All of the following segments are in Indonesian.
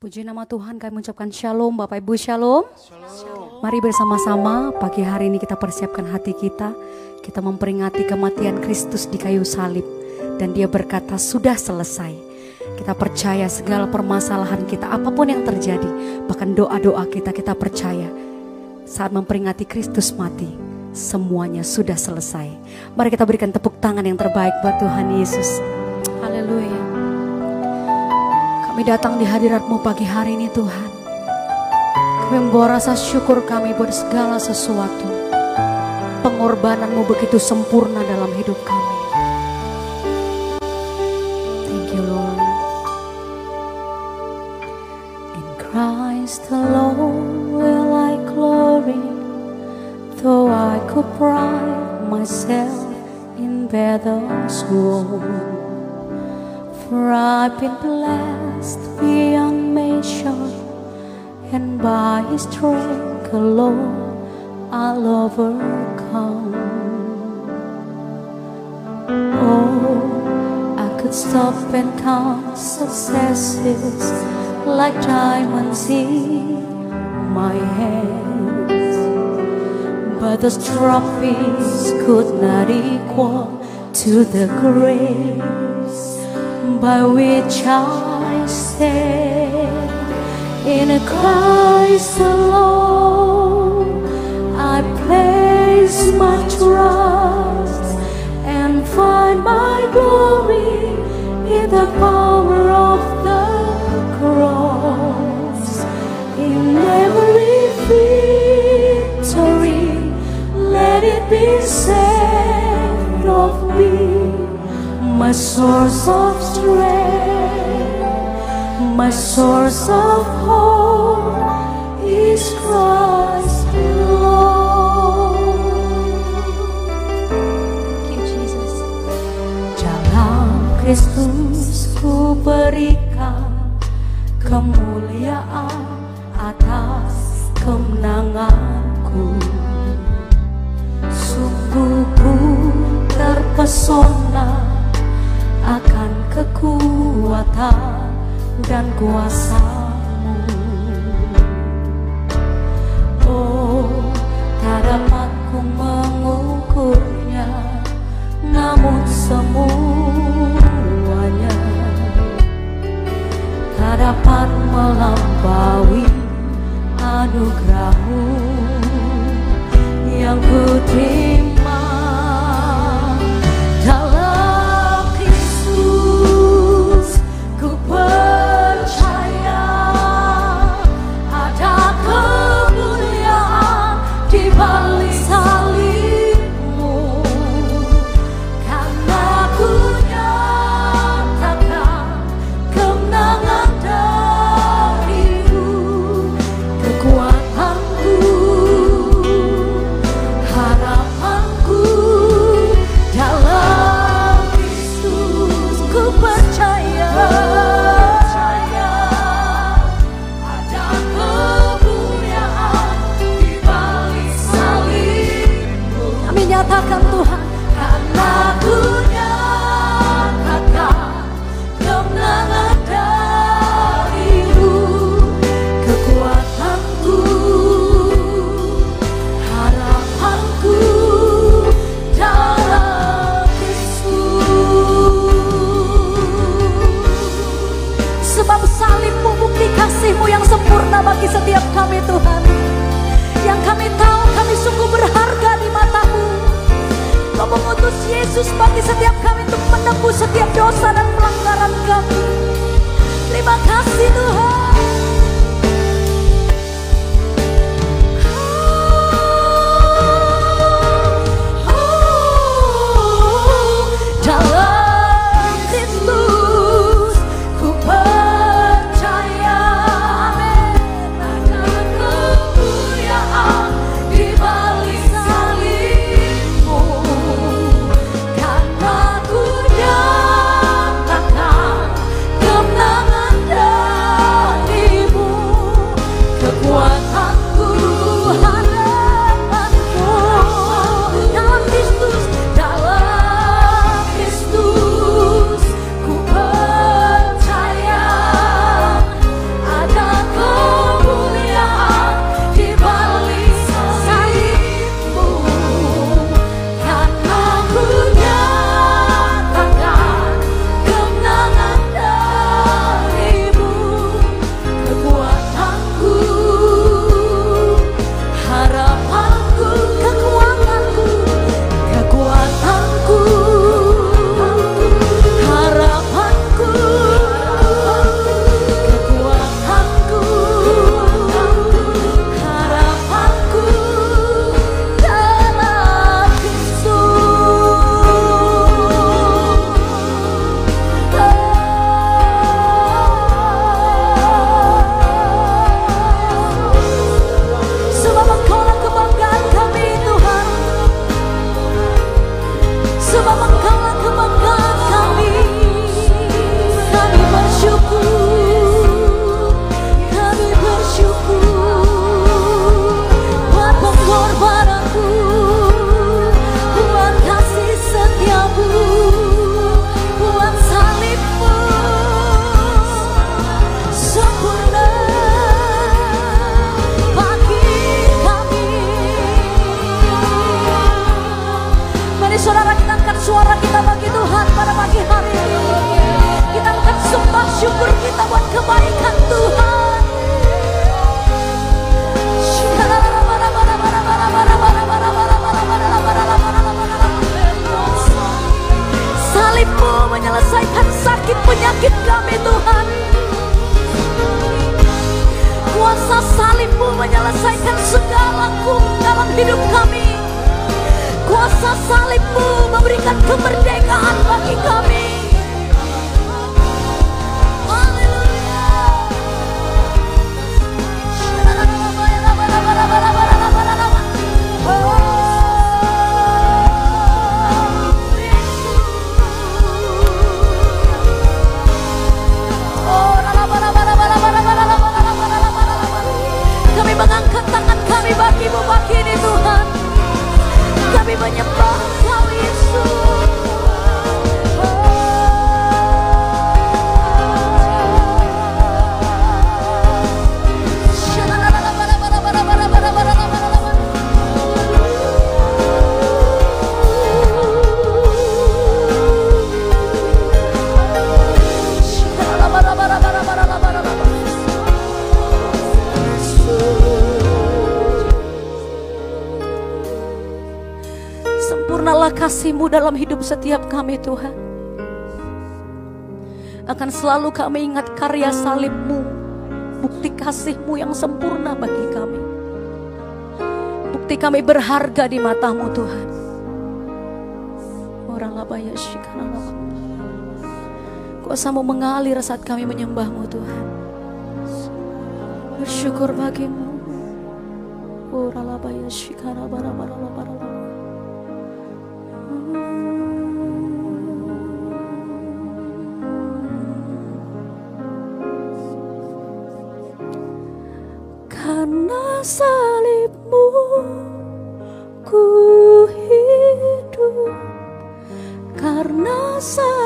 Puji nama Tuhan kami mengucapkan shalom Bapak Ibu shalom. shalom. Mari bersama-sama pagi hari ini kita persiapkan hati kita. Kita memperingati kematian Kristus di kayu salib. Dan dia berkata sudah selesai. Kita percaya segala permasalahan kita apa pun yang terjadi. Bahkan doa-doa kita kita percaya. Saat memperingati Kristus mati. Semuanya sudah selesai. Mari kita berikan tepuk tangan yang terbaik buat Tuhan Yesus. Kami datang di hadiratmu pagi hari ini Tuhan. Kami membawa rasa syukur kami buat segala sesuatu. Pengorbananmu begitu sempurna dalam hidup kami. Thank you Lord. In Christ alone will I glory, though I could pride myself in Bethel's womb. For I've been blessed beyond measure, and by His strength alone I'll overcome. Oh, I could stop and count successes like diamonds in my hands, but those trophies could not equal to the grace by which I stand in a Christ alone. I place my trust and find my glory in the power of the cross. In every victory, let it be said of me my source of strength, my source of hope is Christ alone. Berikan kemuliaan atas kemenanganku. Sungguh ku terpesona kekuatan dan kuasamu. Oh tak dapat ku mengukurnya Namun semuanya Tak dapat melampaui anugerahmu. Yang ku 私の dalam hidup setiap kami Tuhan. Akan selalu kami ingat karya salibmu, bukti kasihmu yang sempurna bagi kami. Bukti kami berharga di matamu Tuhan. Orang labaya kuasa Kuasamu mengalir saat kami menyembahmu Tuhan. Bersyukur bagimu. Orang labaya shikanalaba. karena salibmu ku hidup. Karena salibmu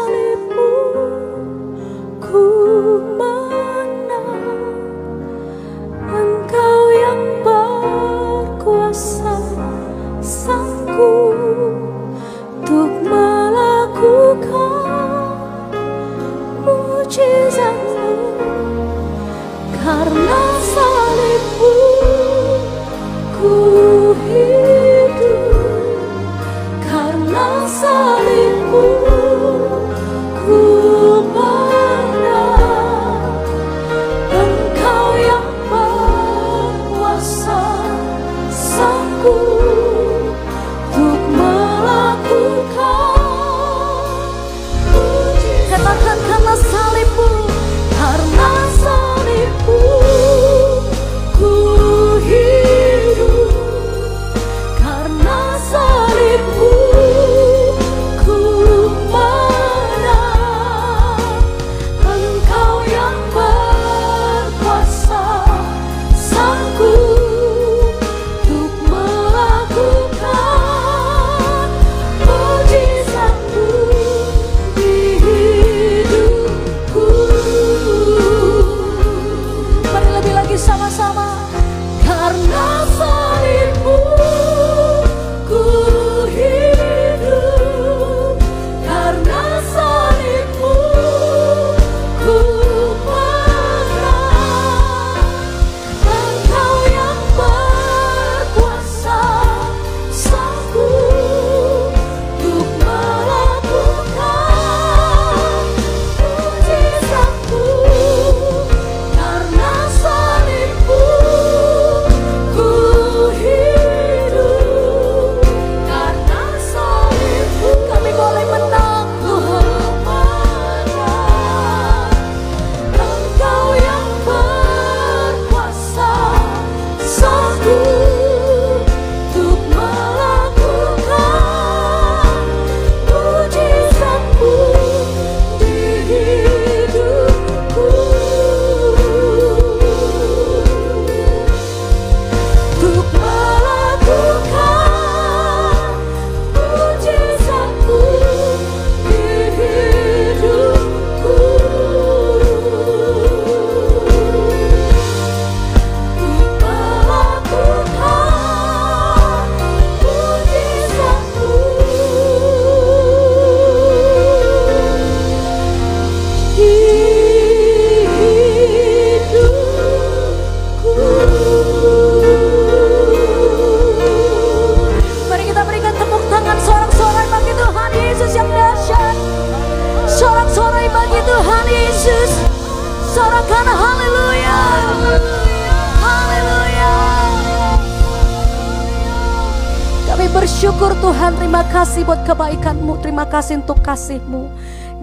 terima kasih untuk kasihmu.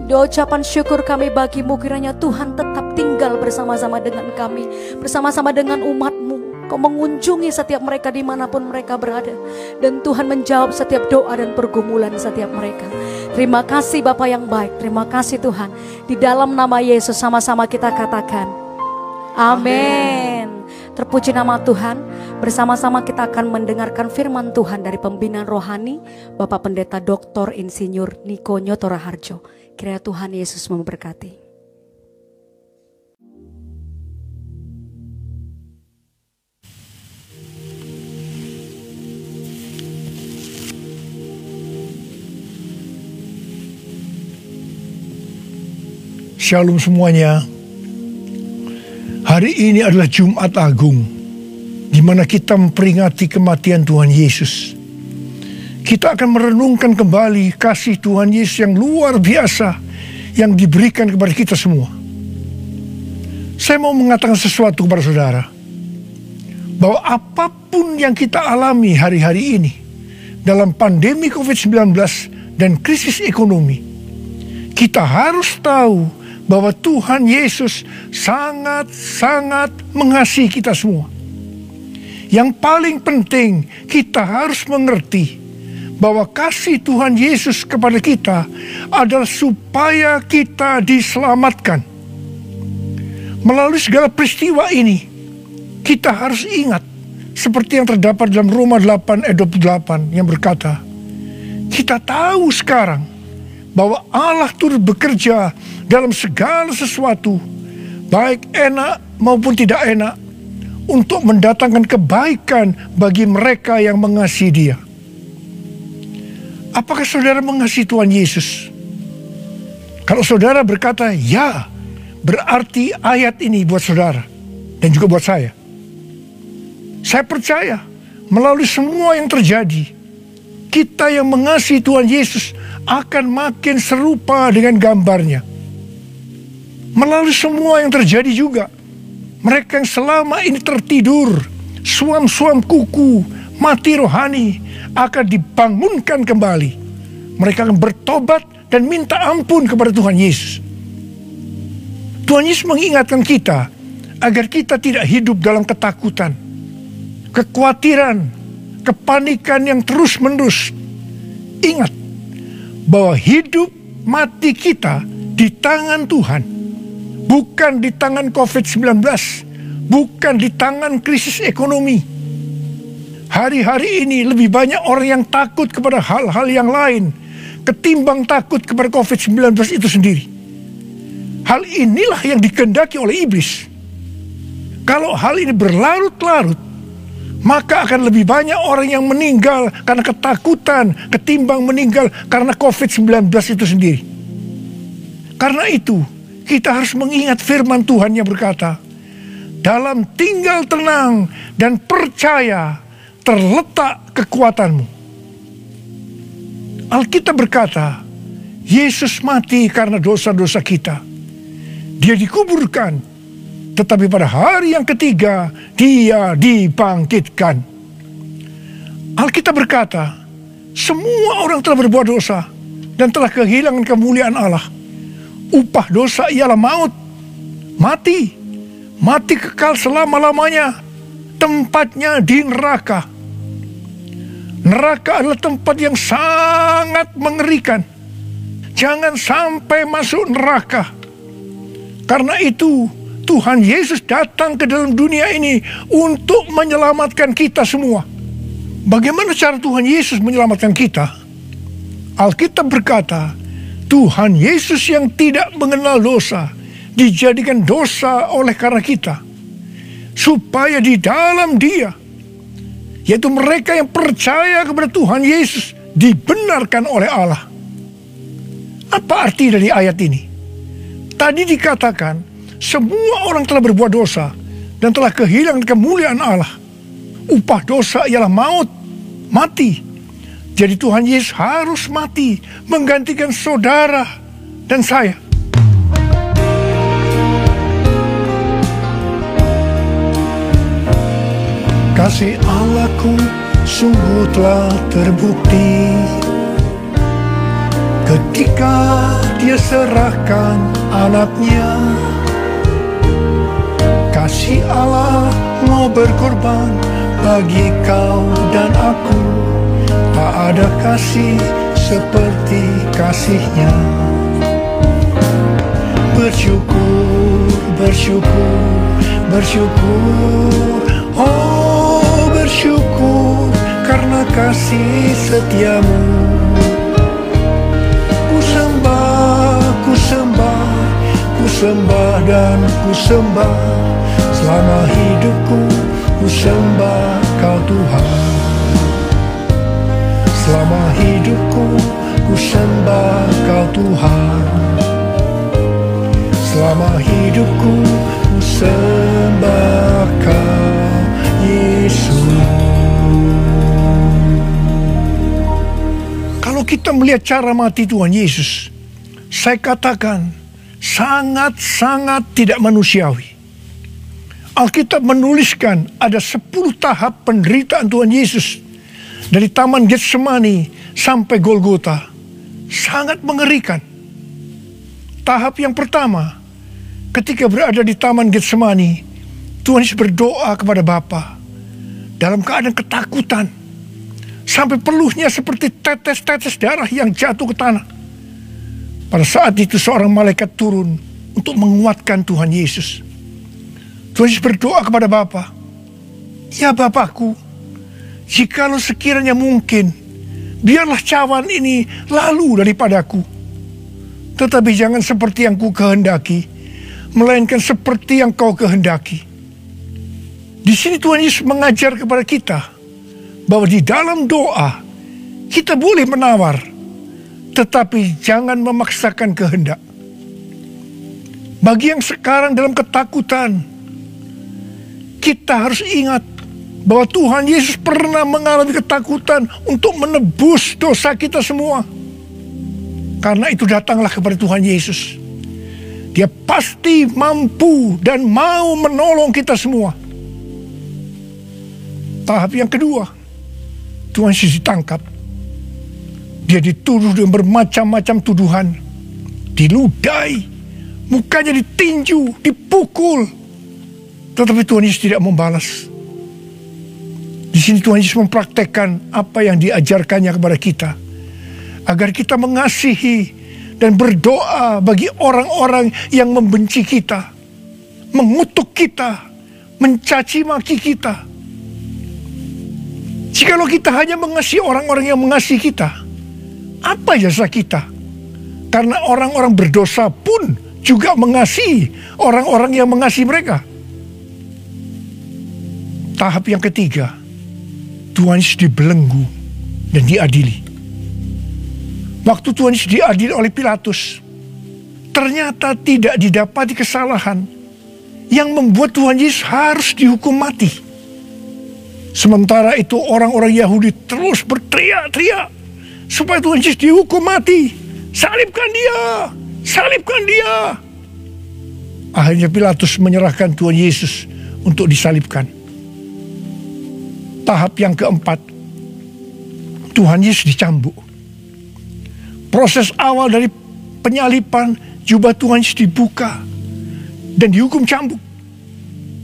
Di ucapan syukur kami bagimu kiranya Tuhan tetap tinggal bersama-sama dengan kami, bersama-sama dengan umatmu. Kau mengunjungi setiap mereka di mana pun mereka berada. Dan Tuhan menjawab setiap doa dan pergumulan setiap mereka. Terima kasih Bapak yang baik, terima kasih Tuhan. Di dalam nama Yesus sama-sama kita katakan. Amin. Terpuji nama Tuhan. Bersama-sama kita akan mendengarkan firman Tuhan dari pembinaan rohani Bapak Pendeta Dr. Insinyur Niko Nyotora Harjo. Kiranya Tuhan Yesus memberkati. Shalom semuanya. Hari ini adalah Jumat Agung, di mana kita memperingati kematian Tuhan Yesus. Kita akan merenungkan kembali kasih Tuhan Yesus yang luar biasa yang diberikan kepada kita semua. Saya mau mengatakan sesuatu kepada saudara, bahwa apa pun yang kita alami hari-hari ini dalam pandemi COVID-19 dan krisis ekonomi, kita harus tahu bahwa Tuhan Yesus sangat-sangat mengasihi kita semua. Yang paling penting, kita harus mengerti bahwa kasih Tuhan Yesus kepada kita adalah supaya kita diselamatkan. Melalui segala peristiwa ini, kita harus ingat seperti yang terdapat dalam Roma 8 ayat 28 yang berkata, kita tahu sekarang bahwa Allah turut bekerja dalam segala sesuatu, baik enak maupun tidak enak, untuk mendatangkan kebaikan bagi mereka yang mengasihi Dia. Apakah saudara mengasihi Tuhan Yesus? Kalau saudara berkata ya, berarti ayat ini buat saudara dan juga buat saya. Saya percaya melalui semua yang terjadi, kita yang mengasihi Tuhan Yesus akan makin serupa dengan gambarnya. Melalui semua yang terjadi juga, mereka yang selama ini tertidur, suam-suam kuku, mati rohani, akan dibangunkan kembali. Mereka akan bertobat dan minta ampun kepada Tuhan Yesus. Tuhan Yesus mengingatkan kita agar kita tidak hidup dalam ketakutan, kekhawatiran, kepanikan yang terus-menerus. Ingat bahwa hidup mati kita di tangan Tuhan bukan di tangan COVID-19, bukan di tangan krisis ekonomi. Hari-hari ini lebih banyak orang yang takut kepada hal-hal yang lain ketimbang takut kepada COVID-19 itu sendiri. Hal inilah yang dikendaki oleh iblis. Kalau hal ini berlarut-larut, maka akan lebih banyak orang yang meninggal karena ketakutan ketimbang meninggal karena COVID-19 itu sendiri. Karena itu, kita harus mengingat firman Tuhan yang berkata, dalam tinggal tenang dan percaya terletak kekuatanmu. Alkitab berkata, Yesus mati karena dosa-dosa kita. Dia dikuburkan, tetapi pada hari yang ketiga dia dibangkitkan. Alkitab berkata, semua orang telah berbuat dosa dan telah kehilangan kemuliaan Allah upah dosa ialah maut. Mati. Mati kekal selama-lamanya. Tempatnya di neraka. Neraka adalah tempat yang sangat mengerikan. Jangan sampai masuk neraka. Karena itu Tuhan Yesus datang ke dalam dunia ini untuk menyelamatkan kita semua. Bagaimana cara Tuhan Yesus menyelamatkan kita? Alkitab berkata, Tuhan Yesus yang tidak mengenal dosa dijadikan dosa oleh karena kita supaya di dalam dia yaitu mereka yang percaya kepada Tuhan Yesus dibenarkan oleh Allah. Apa arti dari ayat ini? Tadi dikatakan semua orang telah berbuat dosa dan telah kehilangan kemuliaan Allah. Upah dosa ialah maut, mati. Jadi Tuhan Yesus harus mati menggantikan saudara dan saya. Kasih Allahku sungguh telah terbukti ketika dia serahkan anaknya kasih Allah mau berkorban bagi kau dan aku tak ada kasih seperti kasihnya. Bersyukur bersyukur bersyukur. Oh bersyukur karena kasih setiamu. Ku sembah ku sembah ku sembah dan ku sembah selama hidupku ku sembah kau Tuhan selama hidupku ku sembah kau Tuhan. Selama hidupku ku sembah kau Yesus. Kalau kita melihat cara mati Tuhan Yesus saya katakan sangat-sangat tidak manusiawi. Alkitab menuliskan ada 10 tahap penderitaan Tuhan Yesus dari Taman Getsemani sampai Golgota. Sangat mengerikan. Tahap yang pertama, ketika berada di Taman Getsemani, Tuhan Yesus berdoa kepada Bapa dalam keadaan ketakutan. Sampai peluhnya seperti tetes-tetes darah yang jatuh ke tanah. Pada saat itu seorang malaikat turun untuk menguatkan Tuhan Yesus. Tuhan Yesus berdoa kepada Bapa, Ya Bapakku, jikalau sekiranya mungkin, biarlah cawan ini lalu daripadaku. Tetapi jangan seperti yang ku kehendaki, melainkan seperti yang kau kehendaki. Di sini Tuhan Yesus mengajar kepada kita bahwa di dalam doa kita boleh menawar, tetapi jangan memaksakan kehendak. Bagi yang sekarang dalam ketakutan, kita harus ingat bahwa Tuhan Yesus pernah mengalami ketakutan untuk menebus dosa kita semua. Karena itu datanglah kepada Tuhan Yesus. Dia pasti mampu dan mau menolong kita semua. Tahap yang kedua, Tuhan Yesus ditangkap. Dia dituduh dengan bermacam-macam tuduhan. Diludai, mukanya ditinju, dipukul, tetapi Tuhan Yesus tidak membalas. Di sini Tuhan Yesus mempraktekkan apa yang diajarkannya kepada kita. Agar kita mengasihi dan berdoa bagi orang-orang yang membenci kita. Mengutuk kita. Mencaci maki kita. Jikalau kita hanya mengasihi orang-orang yang mengasihi kita. Apa jasa kita? Karena orang-orang berdosa pun juga mengasihi orang-orang yang mengasihi mereka tahap yang ketiga, Tuhan Yesus dibelenggu dan diadili. Waktu Tuhan Yesus diadili oleh Pilatus, ternyata tidak didapati kesalahan yang membuat Tuhan Yesus harus dihukum mati. Sementara itu orang-orang Yahudi terus berteriak-teriak supaya Tuhan Yesus dihukum mati. Salibkan dia, salibkan dia. Akhirnya Pilatus menyerahkan Tuhan Yesus untuk disalibkan tahap yang keempat, Tuhan Yesus dicambuk. Proses awal dari penyalipan, jubah Tuhan Yesus dibuka dan dihukum cambuk.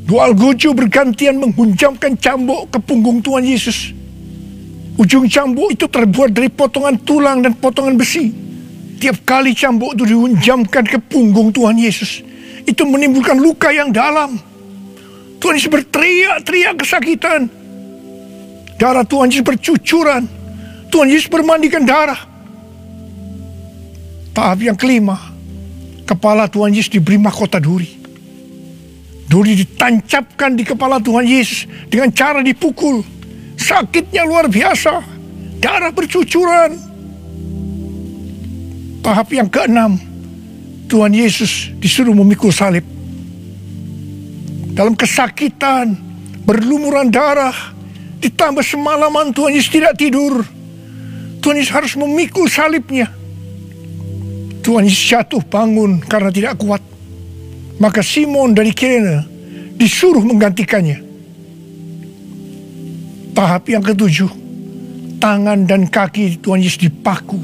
Dua algojo bergantian menghunjamkan cambuk ke punggung Tuhan Yesus. Ujung cambuk itu terbuat dari potongan tulang dan potongan besi. Tiap kali cambuk itu dihunjamkan ke punggung Tuhan Yesus, itu menimbulkan luka yang dalam. Tuhan Yesus berteriak-teriak kesakitan. Darah Tuhan Yesus bercucuran. Tuhan Yesus bermandikan darah. Tahap yang kelima, kepala Tuhan Yesus diberi mahkota duri. Duri ditancapkan di kepala Tuhan Yesus dengan cara dipukul. Sakitnya luar biasa. Darah bercucuran. Tahap yang keenam, Tuhan Yesus disuruh memikul salib. Dalam kesakitan, berlumuran darah, Ditambah semalaman Tuhan Yesus tidak tidur. Tuhan Yesus harus memikul salibnya. Tuhan Yesus jatuh bangun karena tidak kuat. Maka Simon dari Kirene disuruh menggantikannya. Tahap yang ketujuh, tangan dan kaki Tuhan Yesus dipaku.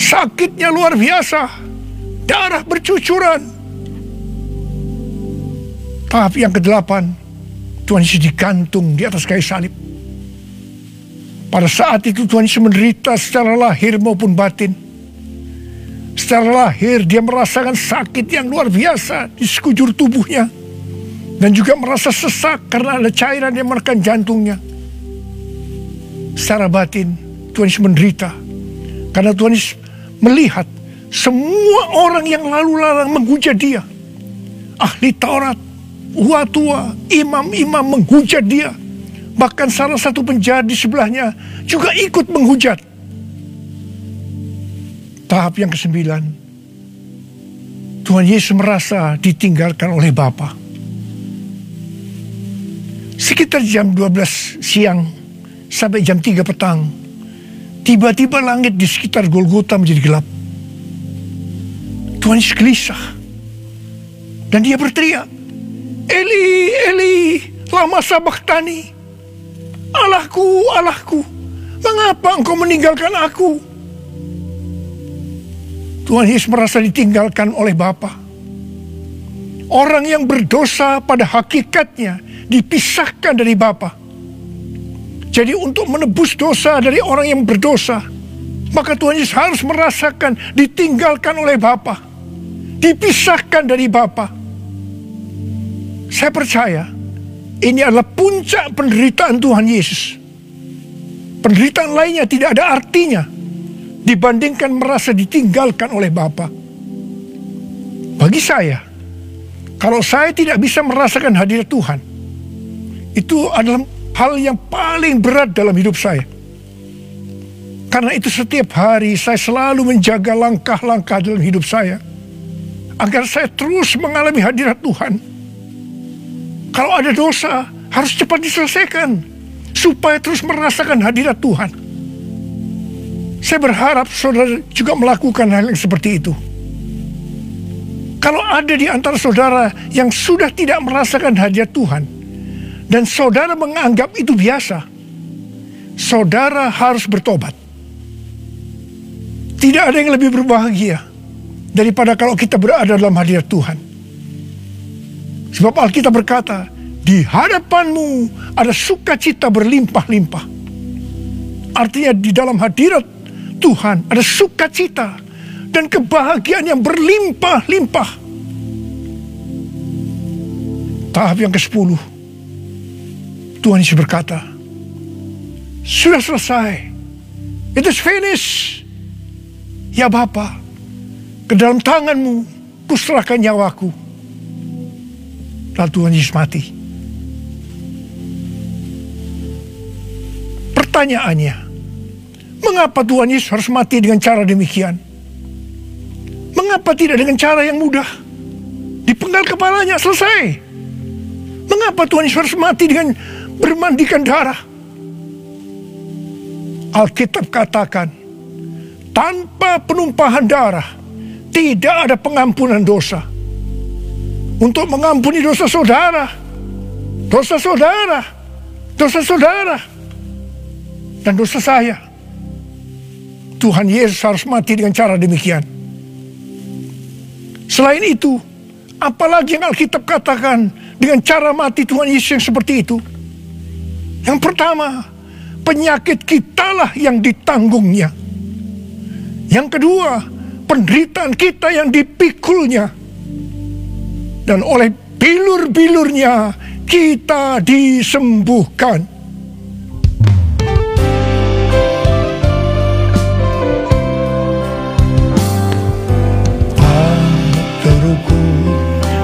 Sakitnya luar biasa, darah bercucuran. Tahap yang kedelapan, Tuhan Yesus digantung di atas kayu salib. Pada saat itu Tuhan Yesus menderita secara lahir maupun batin. Secara lahir dia merasakan sakit yang luar biasa di sekujur tubuhnya. Dan juga merasa sesak karena ada cairan yang menekan jantungnya. Secara batin Tuhan Yesus menderita. Karena Tuhan Yesus melihat semua orang yang lalu lalang menghujat dia. Ahli Taurat, tua-tua, imam-imam menghujat dia. Bahkan salah satu penjahat di sebelahnya juga ikut menghujat. Tahap yang kesembilan, Tuhan Yesus merasa ditinggalkan oleh Bapa. Sekitar jam 12 siang sampai jam 3 petang, tiba-tiba langit di sekitar Golgota menjadi gelap. Tuhan Yesus gelisah. Dan dia berteriak, Eli, Eli, lama sabaktani. Allahku, Allahku, mengapa engkau meninggalkan aku? Tuhan Yesus merasa ditinggalkan oleh Bapa. Orang yang berdosa pada hakikatnya dipisahkan dari Bapa. Jadi untuk menebus dosa dari orang yang berdosa, maka Tuhan Yesus harus merasakan ditinggalkan oleh Bapa, dipisahkan dari Bapa. Saya percaya ini adalah puncak penderitaan Tuhan Yesus. Penderitaan lainnya tidak ada artinya dibandingkan merasa ditinggalkan oleh Bapa. Bagi saya, kalau saya tidak bisa merasakan hadirat Tuhan, itu adalah hal yang paling berat dalam hidup saya. Karena itu setiap hari saya selalu menjaga langkah-langkah dalam hidup saya. Agar saya terus mengalami hadirat Tuhan kalau ada dosa, harus cepat diselesaikan. Supaya terus merasakan hadirat Tuhan. Saya berharap saudara juga melakukan hal yang seperti itu. Kalau ada di antara saudara yang sudah tidak merasakan hadirat Tuhan, dan saudara menganggap itu biasa, saudara harus bertobat. Tidak ada yang lebih berbahagia daripada kalau kita berada dalam hadirat Tuhan. Sebab Alkitab berkata, di hadapanmu ada sukacita berlimpah-limpah. Artinya di dalam hadirat Tuhan ada sukacita dan kebahagiaan yang berlimpah-limpah. Tahap yang ke-10. Tuhan Yesus berkata, sudah selesai. It is finished. Ya Bapa, ke dalam tanganmu kuserahkan nyawaku lalu Tuhan Yesus mati. Pertanyaannya, mengapa Tuhan Yesus harus mati dengan cara demikian? Mengapa tidak dengan cara yang mudah? Dipenggal kepalanya, selesai. Mengapa Tuhan Yesus harus mati dengan bermandikan darah? Alkitab katakan, tanpa penumpahan darah, tidak ada pengampunan dosa untuk mengampuni dosa saudara, dosa saudara, dosa saudara, dan dosa saya. Tuhan Yesus harus mati dengan cara demikian. Selain itu, apalagi yang Alkitab katakan dengan cara mati Tuhan Yesus yang seperti itu? Yang pertama, penyakit kitalah yang ditanggungnya. Yang kedua, penderitaan kita yang dipikulnya dan oleh bilur-bilurnya kita disembuhkan. Teruku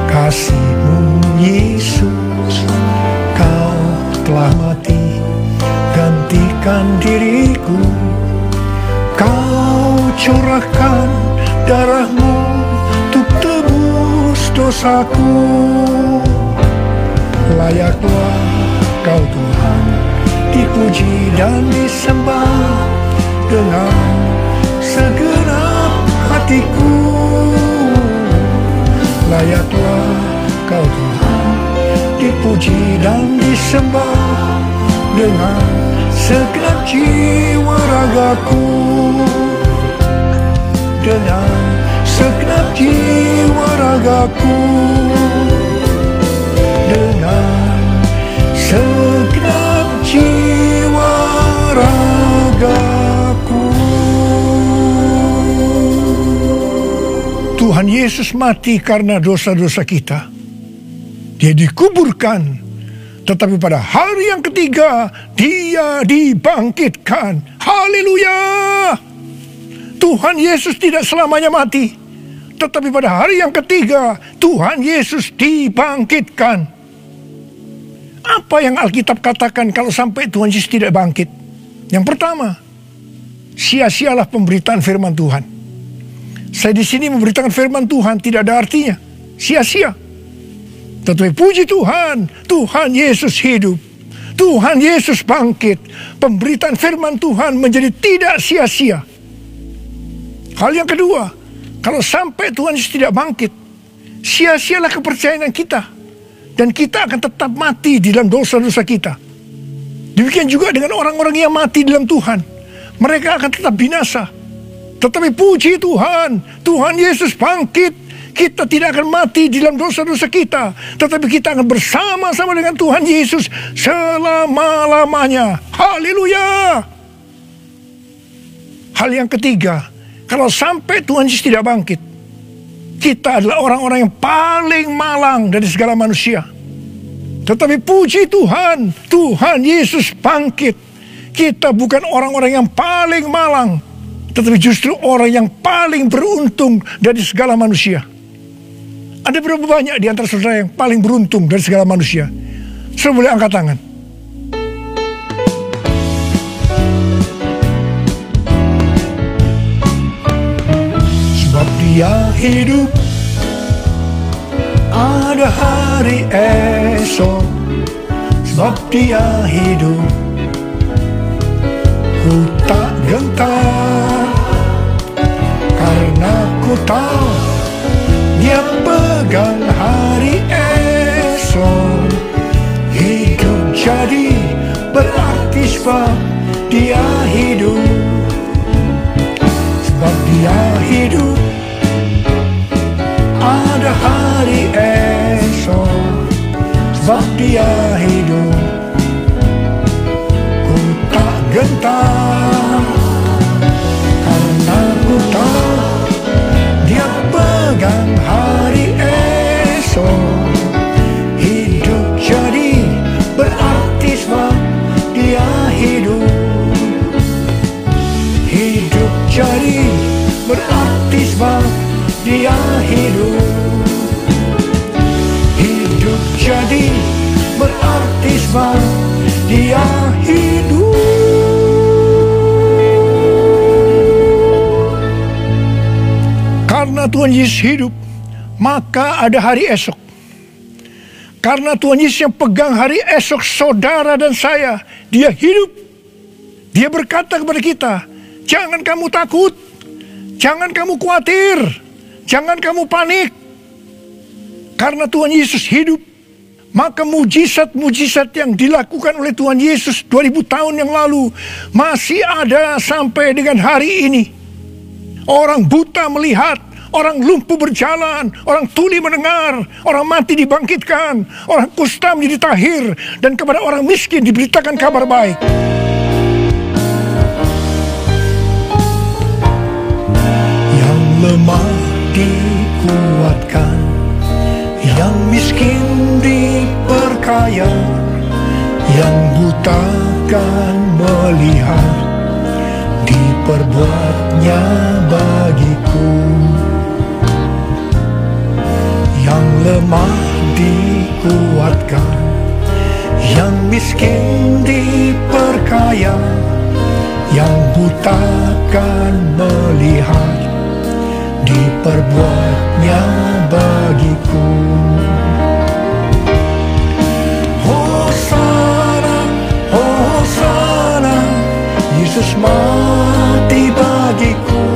kasihmu Yesus. Kau telah mati gantikan diriku. Kau curahkan darahmu dosaku. Layaklah kau Tuhan Dipuji dan disembah Dengan segenap hatiku. Layaklah kau Tuhan Dipuji dan disembah dengan segenap jiwa ragaku. Dengan segenap jiwa ragaku dengan segenap jiwa ragaku Tuhan Yesus mati karena dosa-dosa kita dia dikuburkan tetapi pada hari yang ketiga dia dibangkitkan. Haleluya! Tuhan Yesus tidak selamanya mati. Tetapi pada hari yang ketiga Tuhan Yesus dibangkitkan. Apa yang Alkitab katakan kalau sampai Tuhan Yesus tidak bangkit? Yang pertama, sia-sialah pemberitaan firman Tuhan. Saya di sini memberitakan firman Tuhan tidak ada artinya. Sia-sia. Tetapi puji Tuhan, Tuhan Yesus hidup. Tuhan Yesus bangkit. Pemberitaan firman Tuhan menjadi tidak sia-sia. Hal yang kedua, kalau sampai Tuhan Yesus tidak bangkit, sia-sialah kepercayaan kita. Dan kita akan tetap mati di dalam dosa-dosa kita. Demikian juga dengan orang-orang yang mati dalam Tuhan. Mereka akan tetap binasa. Tetapi puji Tuhan, Tuhan Yesus bangkit kita tidak akan mati di dalam dosa-dosa kita, tetapi kita akan bersama-sama dengan Tuhan Yesus selama-lamanya. Haleluya! Hal yang ketiga, kalau sampai Tuhan Yesus tidak bangkit, kita adalah orang-orang yang paling malang dari segala manusia. Tetapi puji Tuhan, Tuhan Yesus bangkit. Kita bukan orang-orang yang paling malang, tetapi justru orang yang paling beruntung dari segala manusia. Ada berapa banyak di antara saudara yang paling beruntung dari segala manusia? Saudara boleh angkat tangan. Dia hidup. Ada hari esok Sebab dia hidup. Ku tak gentar Karena ku tahu dia pegang hari esok. Hidup jadi berarti sebab dia hidup. Sebab dia hidup Ada hari esok Sebab dia hidup Ku tak gentar Yesus hidup, maka ada hari esok. Karena Tuhan Yesus yang pegang hari esok saudara dan saya, dia hidup. Dia berkata kepada kita, jangan kamu takut, jangan kamu khawatir, jangan kamu panik. Karena Tuhan Yesus hidup, maka mujizat-mujizat yang dilakukan oleh Tuhan Yesus 2000 tahun yang lalu masih ada sampai dengan hari ini. Orang buta melihat, orang lumpuh berjalan, orang tuli mendengar, orang mati dibangkitkan, orang kusta menjadi tahir, dan kepada orang miskin diberitakan kabar baik. Yang lemah dikuatkan, yang miskin diperkaya, yang buta kan melihat, diperbuatnya bagiku yang lemah dikuatkan. Yang miskin diperkaya. Yang buta kan melihat. Diperbuatnya bagiku. Hosana, Hosana. Yesus mati bagiku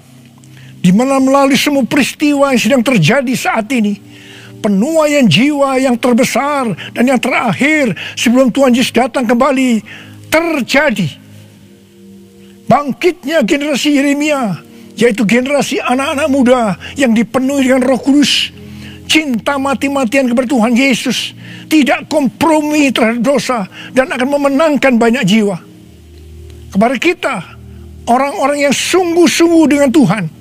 Di mana melalui semua peristiwa yang sedang terjadi saat ini, penuaian jiwa yang terbesar dan yang terakhir sebelum Tuhan Yesus datang kembali terjadi. Bangkitnya generasi Yeremia, yaitu generasi anak-anak muda yang dipenuhi dengan roh kudus, cinta mati-matian kepada Tuhan Yesus, tidak kompromi terhadap dosa, dan akan memenangkan banyak jiwa. Kepada kita, orang-orang yang sungguh-sungguh dengan Tuhan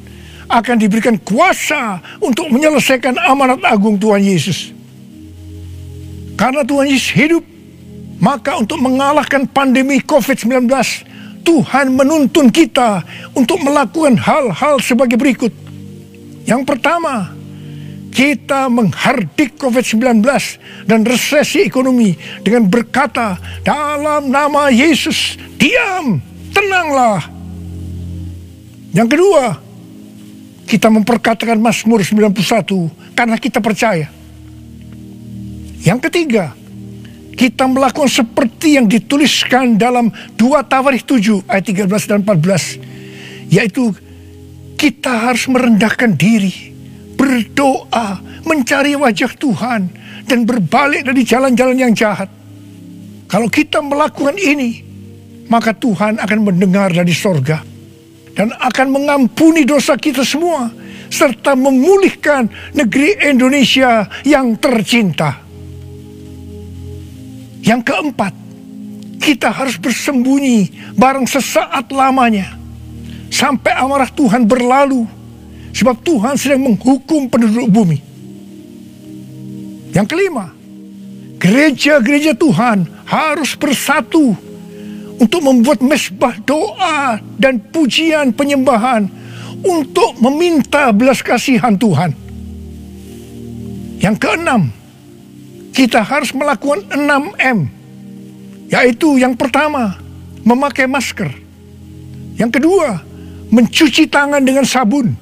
akan diberikan kuasa untuk menyelesaikan amanat agung Tuhan Yesus. Karena Tuhan Yesus hidup, maka untuk mengalahkan pandemi COVID-19, Tuhan menuntun kita untuk melakukan hal-hal sebagai berikut. Yang pertama, kita menghardik COVID-19 dan resesi ekonomi dengan berkata dalam nama Yesus, diam, tenanglah, yang kedua, kita memperkatakan Mazmur 91 karena kita percaya. Yang ketiga, kita melakukan seperti yang dituliskan dalam 2 Tawarikh 7 ayat 13 dan 14. Yaitu kita harus merendahkan diri, berdoa, mencari wajah Tuhan, dan berbalik dari jalan-jalan yang jahat. Kalau kita melakukan ini, maka Tuhan akan mendengar dari sorga dan akan mengampuni dosa kita semua serta memulihkan negeri Indonesia yang tercinta. Yang keempat, kita harus bersembunyi barang sesaat lamanya sampai amarah Tuhan berlalu sebab Tuhan sedang menghukum penduduk bumi. Yang kelima, gereja-gereja Tuhan harus bersatu untuk membuat mesbah doa dan pujian penyembahan untuk meminta belas kasihan Tuhan. Yang keenam, kita harus melakukan 6M. Yaitu yang pertama, memakai masker. Yang kedua, mencuci tangan dengan sabun.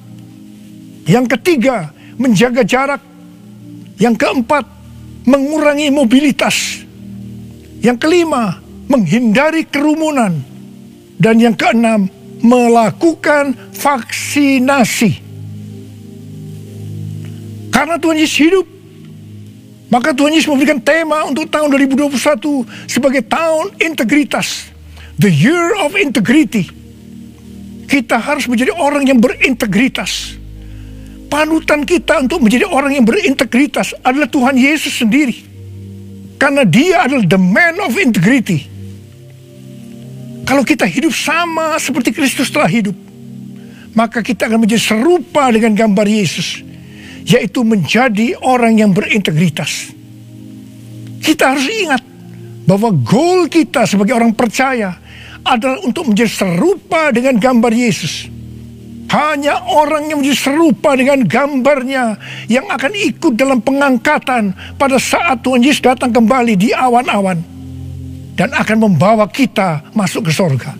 Yang ketiga, menjaga jarak. Yang keempat, mengurangi mobilitas. Yang kelima, menghindari kerumunan. Dan yang keenam, melakukan vaksinasi. Karena Tuhan Yesus hidup, maka Tuhan Yesus memberikan tema untuk tahun 2021 sebagai tahun integritas. The year of integrity. Kita harus menjadi orang yang berintegritas. Panutan kita untuk menjadi orang yang berintegritas adalah Tuhan Yesus sendiri. Karena dia adalah the man of integrity. Kalau kita hidup sama seperti Kristus telah hidup, maka kita akan menjadi serupa dengan gambar Yesus, yaitu menjadi orang yang berintegritas. Kita harus ingat bahwa goal kita sebagai orang percaya adalah untuk menjadi serupa dengan gambar Yesus. Hanya orang yang menjadi serupa dengan gambarnya yang akan ikut dalam pengangkatan pada saat Tuhan Yesus datang kembali di awan-awan dan akan membawa kita masuk ke sorga.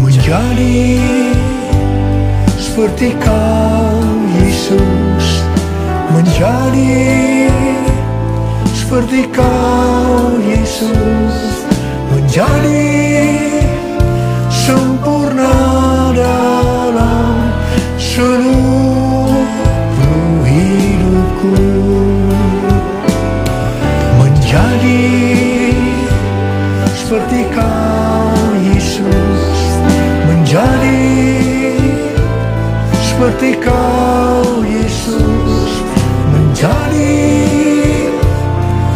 Menjadi seperti kau Yesus Menjadi seperti kau Yesus Menjadi sempurna dalam seluruh menjadi seperti kau Yesus. Menjadi seperti kau Yesus. Menjadi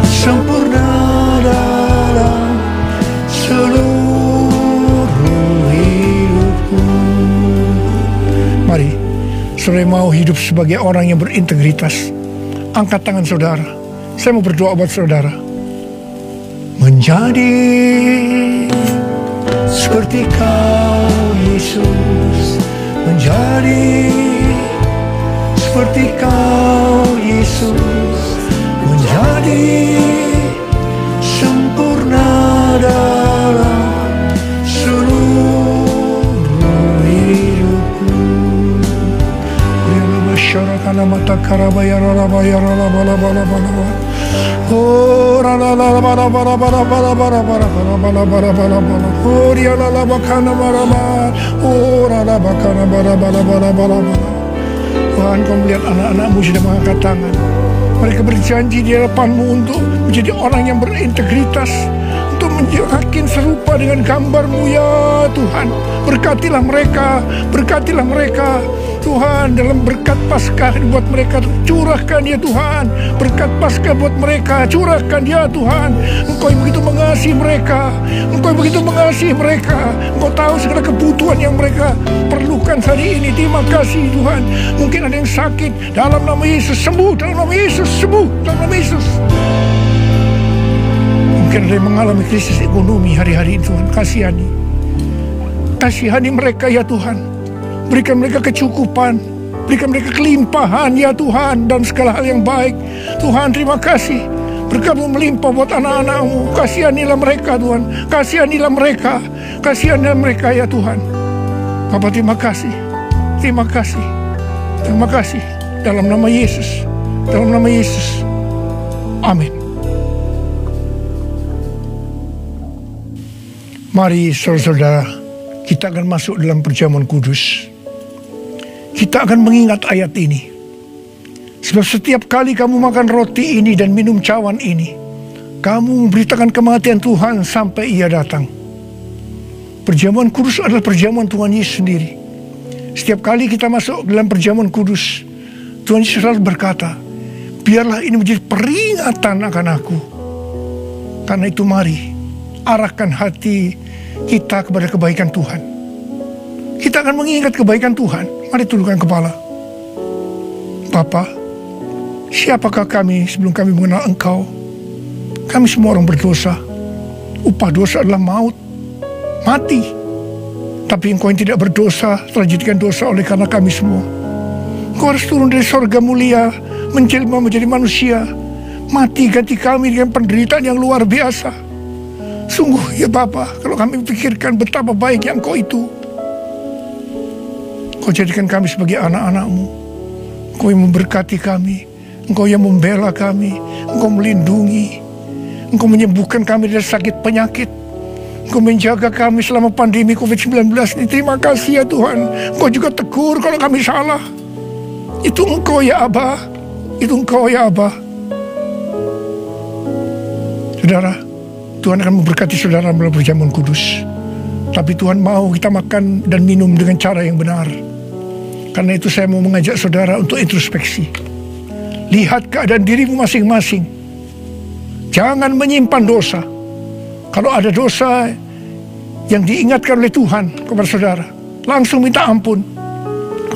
sempurna dalam seluruh hidupku. Mari saudara mau hidup sebagai orang yang berintegritas angkat tangan saudara saya mau berdoa buat saudara. Menjadi seperti kau Yesus. Menjadi seperti kau Yesus. Menjadi sempurna dalam Mata karabaya rarabaya rarabala bala bala bala. Oh rarabala bala bala bala bala bala bala bala bala bala bala bala. Oh rialala bakana bala bala. Oh rarabakana bala bala bala bala bala. Tuhan kau melihat anak-anakmu sudah mengangkat tangan. Mereka berjanji di hadapanmu untuk menjadi orang yang berintegritas. Untuk menjadi serupa dengan gambarmu ya Tuhan. Berkatilah mereka, berkatilah mereka. Tuhan dalam berkat Paskah buat mereka curahkan ya Tuhan. Berkat Paskah buat mereka curahkan ya Tuhan. Engkau yang begitu mengasihi mereka Engkau yang begitu mengasihi mereka. Engkau tahu segala kebutuhan yang mereka perlukan hari ini. Terima kasih Tuhan. Mungkin ada yang sakit dalam nama Yesus sembuh dalam nama Yesus sembuh dalam nama Yesus. Mungkin ada yang mengalami krisis ekonomi hari-hari ini Tuhan. Kasihani. Kasihani mereka ya Tuhan Berikan mereka kecukupan. Berikan mereka kelimpahan ya Tuhan dan segala hal yang baik. Tuhan terima kasih. Berkatmu melimpah buat anak-anakmu. Kasihanilah mereka Tuhan. Kasihanilah mereka. Kasihanilah mereka ya Tuhan. Bapak terima kasih. Terima kasih. Terima kasih. Dalam nama Yesus. Dalam nama Yesus. Amin. Mari saudara-saudara kita akan masuk dalam perjamuan kudus kita akan mengingat ayat ini. Sebab setiap kali kamu makan roti ini dan minum cawan ini, kamu memberitakan kematian Tuhan sampai ia datang. Perjamuan kudus adalah perjamuan Tuhan Yesus sendiri. Setiap kali kita masuk dalam perjamuan kudus, Tuhan Yesus selalu berkata, biarlah ini menjadi peringatan akan aku. Karena itu mari, arahkan hati kita kepada kebaikan Tuhan. Kita akan mengingat kebaikan Tuhan Mari tundukkan kepala. Bapa, siapakah kami sebelum kami mengenal Engkau? Kami semua orang berdosa. Upah dosa adalah maut, mati. Tapi Engkau yang tidak berdosa telah jadikan dosa oleh karena kami semua. Engkau harus turun dari sorga mulia, menjelma menjadi manusia, mati ganti kami dengan penderitaan yang luar biasa. Sungguh ya Bapa, kalau kami pikirkan betapa baik yang Engkau itu, Kau jadikan kami sebagai anak-anakmu. Engkau yang memberkati kami. Engkau yang membela kami. Engkau melindungi. Engkau menyembuhkan kami dari sakit penyakit. Engkau menjaga kami selama pandemi COVID-19 ini. Terima kasih ya Tuhan. Engkau juga tegur kalau kami salah. Itu Engkau ya Abah. Itu Engkau ya Abah. Saudara, Tuhan akan memberkati saudara melalui perjamuan kudus. Tapi Tuhan mau kita makan dan minum dengan cara yang benar. Karena itu saya mau mengajak saudara untuk introspeksi. Lihat keadaan dirimu masing-masing. Jangan menyimpan dosa. Kalau ada dosa yang diingatkan oleh Tuhan kepada saudara, langsung minta ampun.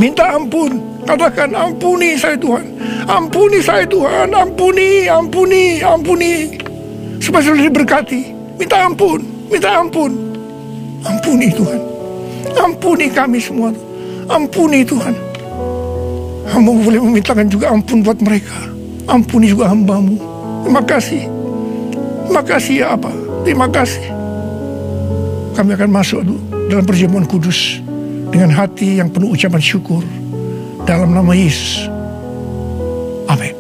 Minta ampun. Katakan ampuni saya Tuhan. Ampuni saya Tuhan. Ampuni, ampuni, ampuni. Supaya saudara diberkati. Minta ampun. Minta ampun. Ampuni Tuhan. Ampuni kami semua. Ampuni Tuhan. Hamba boleh memintakan juga ampun buat mereka. Ampuni juga hambamu. Terima kasih. Terima kasih ya apa. Terima kasih. Kami akan masuk dalam perjamuan kudus dengan hati yang penuh ucapan syukur dalam nama Yesus. Amin.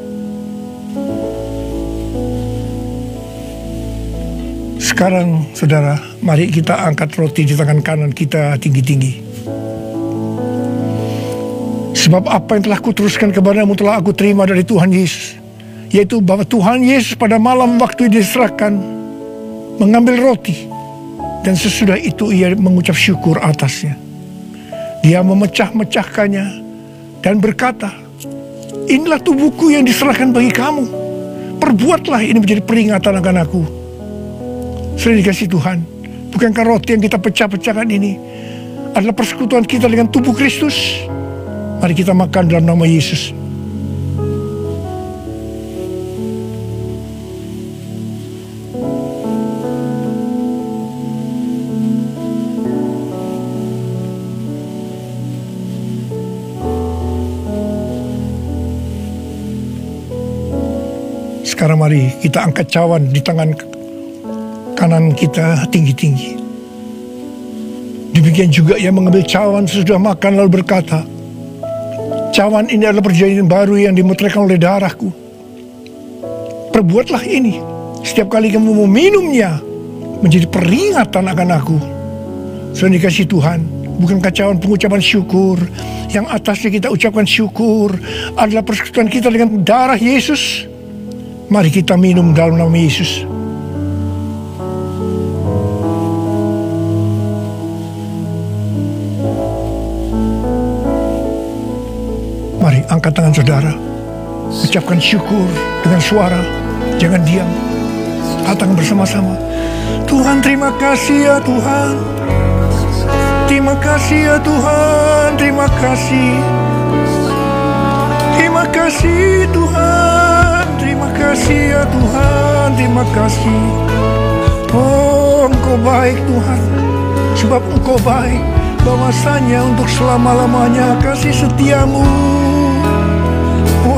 Sekarang saudara, mari kita angkat roti di tangan kanan kita tinggi-tinggi. Sebab apa yang telah kuteruskan kepadamu telah aku terima dari Tuhan Yesus. Yaitu bahwa Tuhan Yesus pada malam waktu diserahkan mengambil roti. Dan sesudah itu ia mengucap syukur atasnya. Dia memecah-mecahkannya dan berkata, Inilah tubuhku yang diserahkan bagi kamu. Perbuatlah ini menjadi peringatan akan aku. Sudah dikasih Tuhan. Bukankah roti yang kita pecah-pecahkan ini adalah persekutuan kita dengan tubuh Kristus? Mari kita makan dalam nama Yesus. Sekarang mari kita angkat cawan di tangan kanan kita tinggi-tinggi. Demikian juga yang mengambil cawan sesudah makan lalu berkata, Cawan ini adalah perjanjian baru yang dimutrakan oleh darahku. Perbuatlah ini. Setiap kali kamu mau minumnya, menjadi peringatan akan aku. Sudah dikasih Tuhan, bukan kacauan pengucapan syukur. Yang atasnya kita ucapkan syukur adalah persekutuan kita dengan darah Yesus. Mari kita minum dalam nama Yesus. Angkat tangan saudara. Ucapkan syukur dengan suara. Jangan diam. Datang bersama-sama. Tuhan terima kasih ya Tuhan. Terima kasih ya Tuhan. Terima kasih. Terima kasih Tuhan. Terima kasih ya Tuhan. Terima kasih. Oh engkau baik Tuhan. Sebab engkau baik. Bahwasanya untuk selama-lamanya kasih setiamu.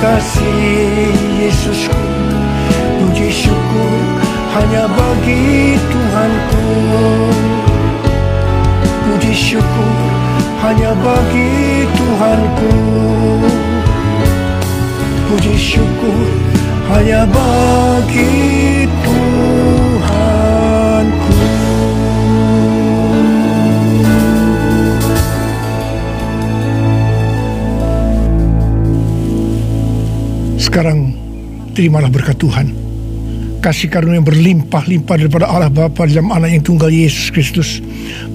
kasih Yesusku. Puji syukur hanya bagi Tuhanku. Puji syukur hanya bagi Tuhanku. Puji syukur hanya bagi Tuhanku Sekarang terimalah berkat Tuhan. Kasih karunia yang berlimpah-limpah daripada Allah Bapa dalam anak yang tunggal Yesus Kristus.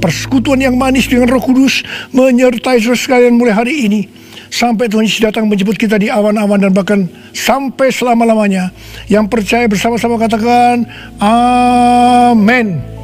Persekutuan yang manis dengan roh kudus menyertai saudara sekalian mulai hari ini. Sampai Tuhan Yesus datang menjemput kita di awan-awan dan bahkan sampai selama-lamanya. Yang percaya bersama-sama katakan, Amin.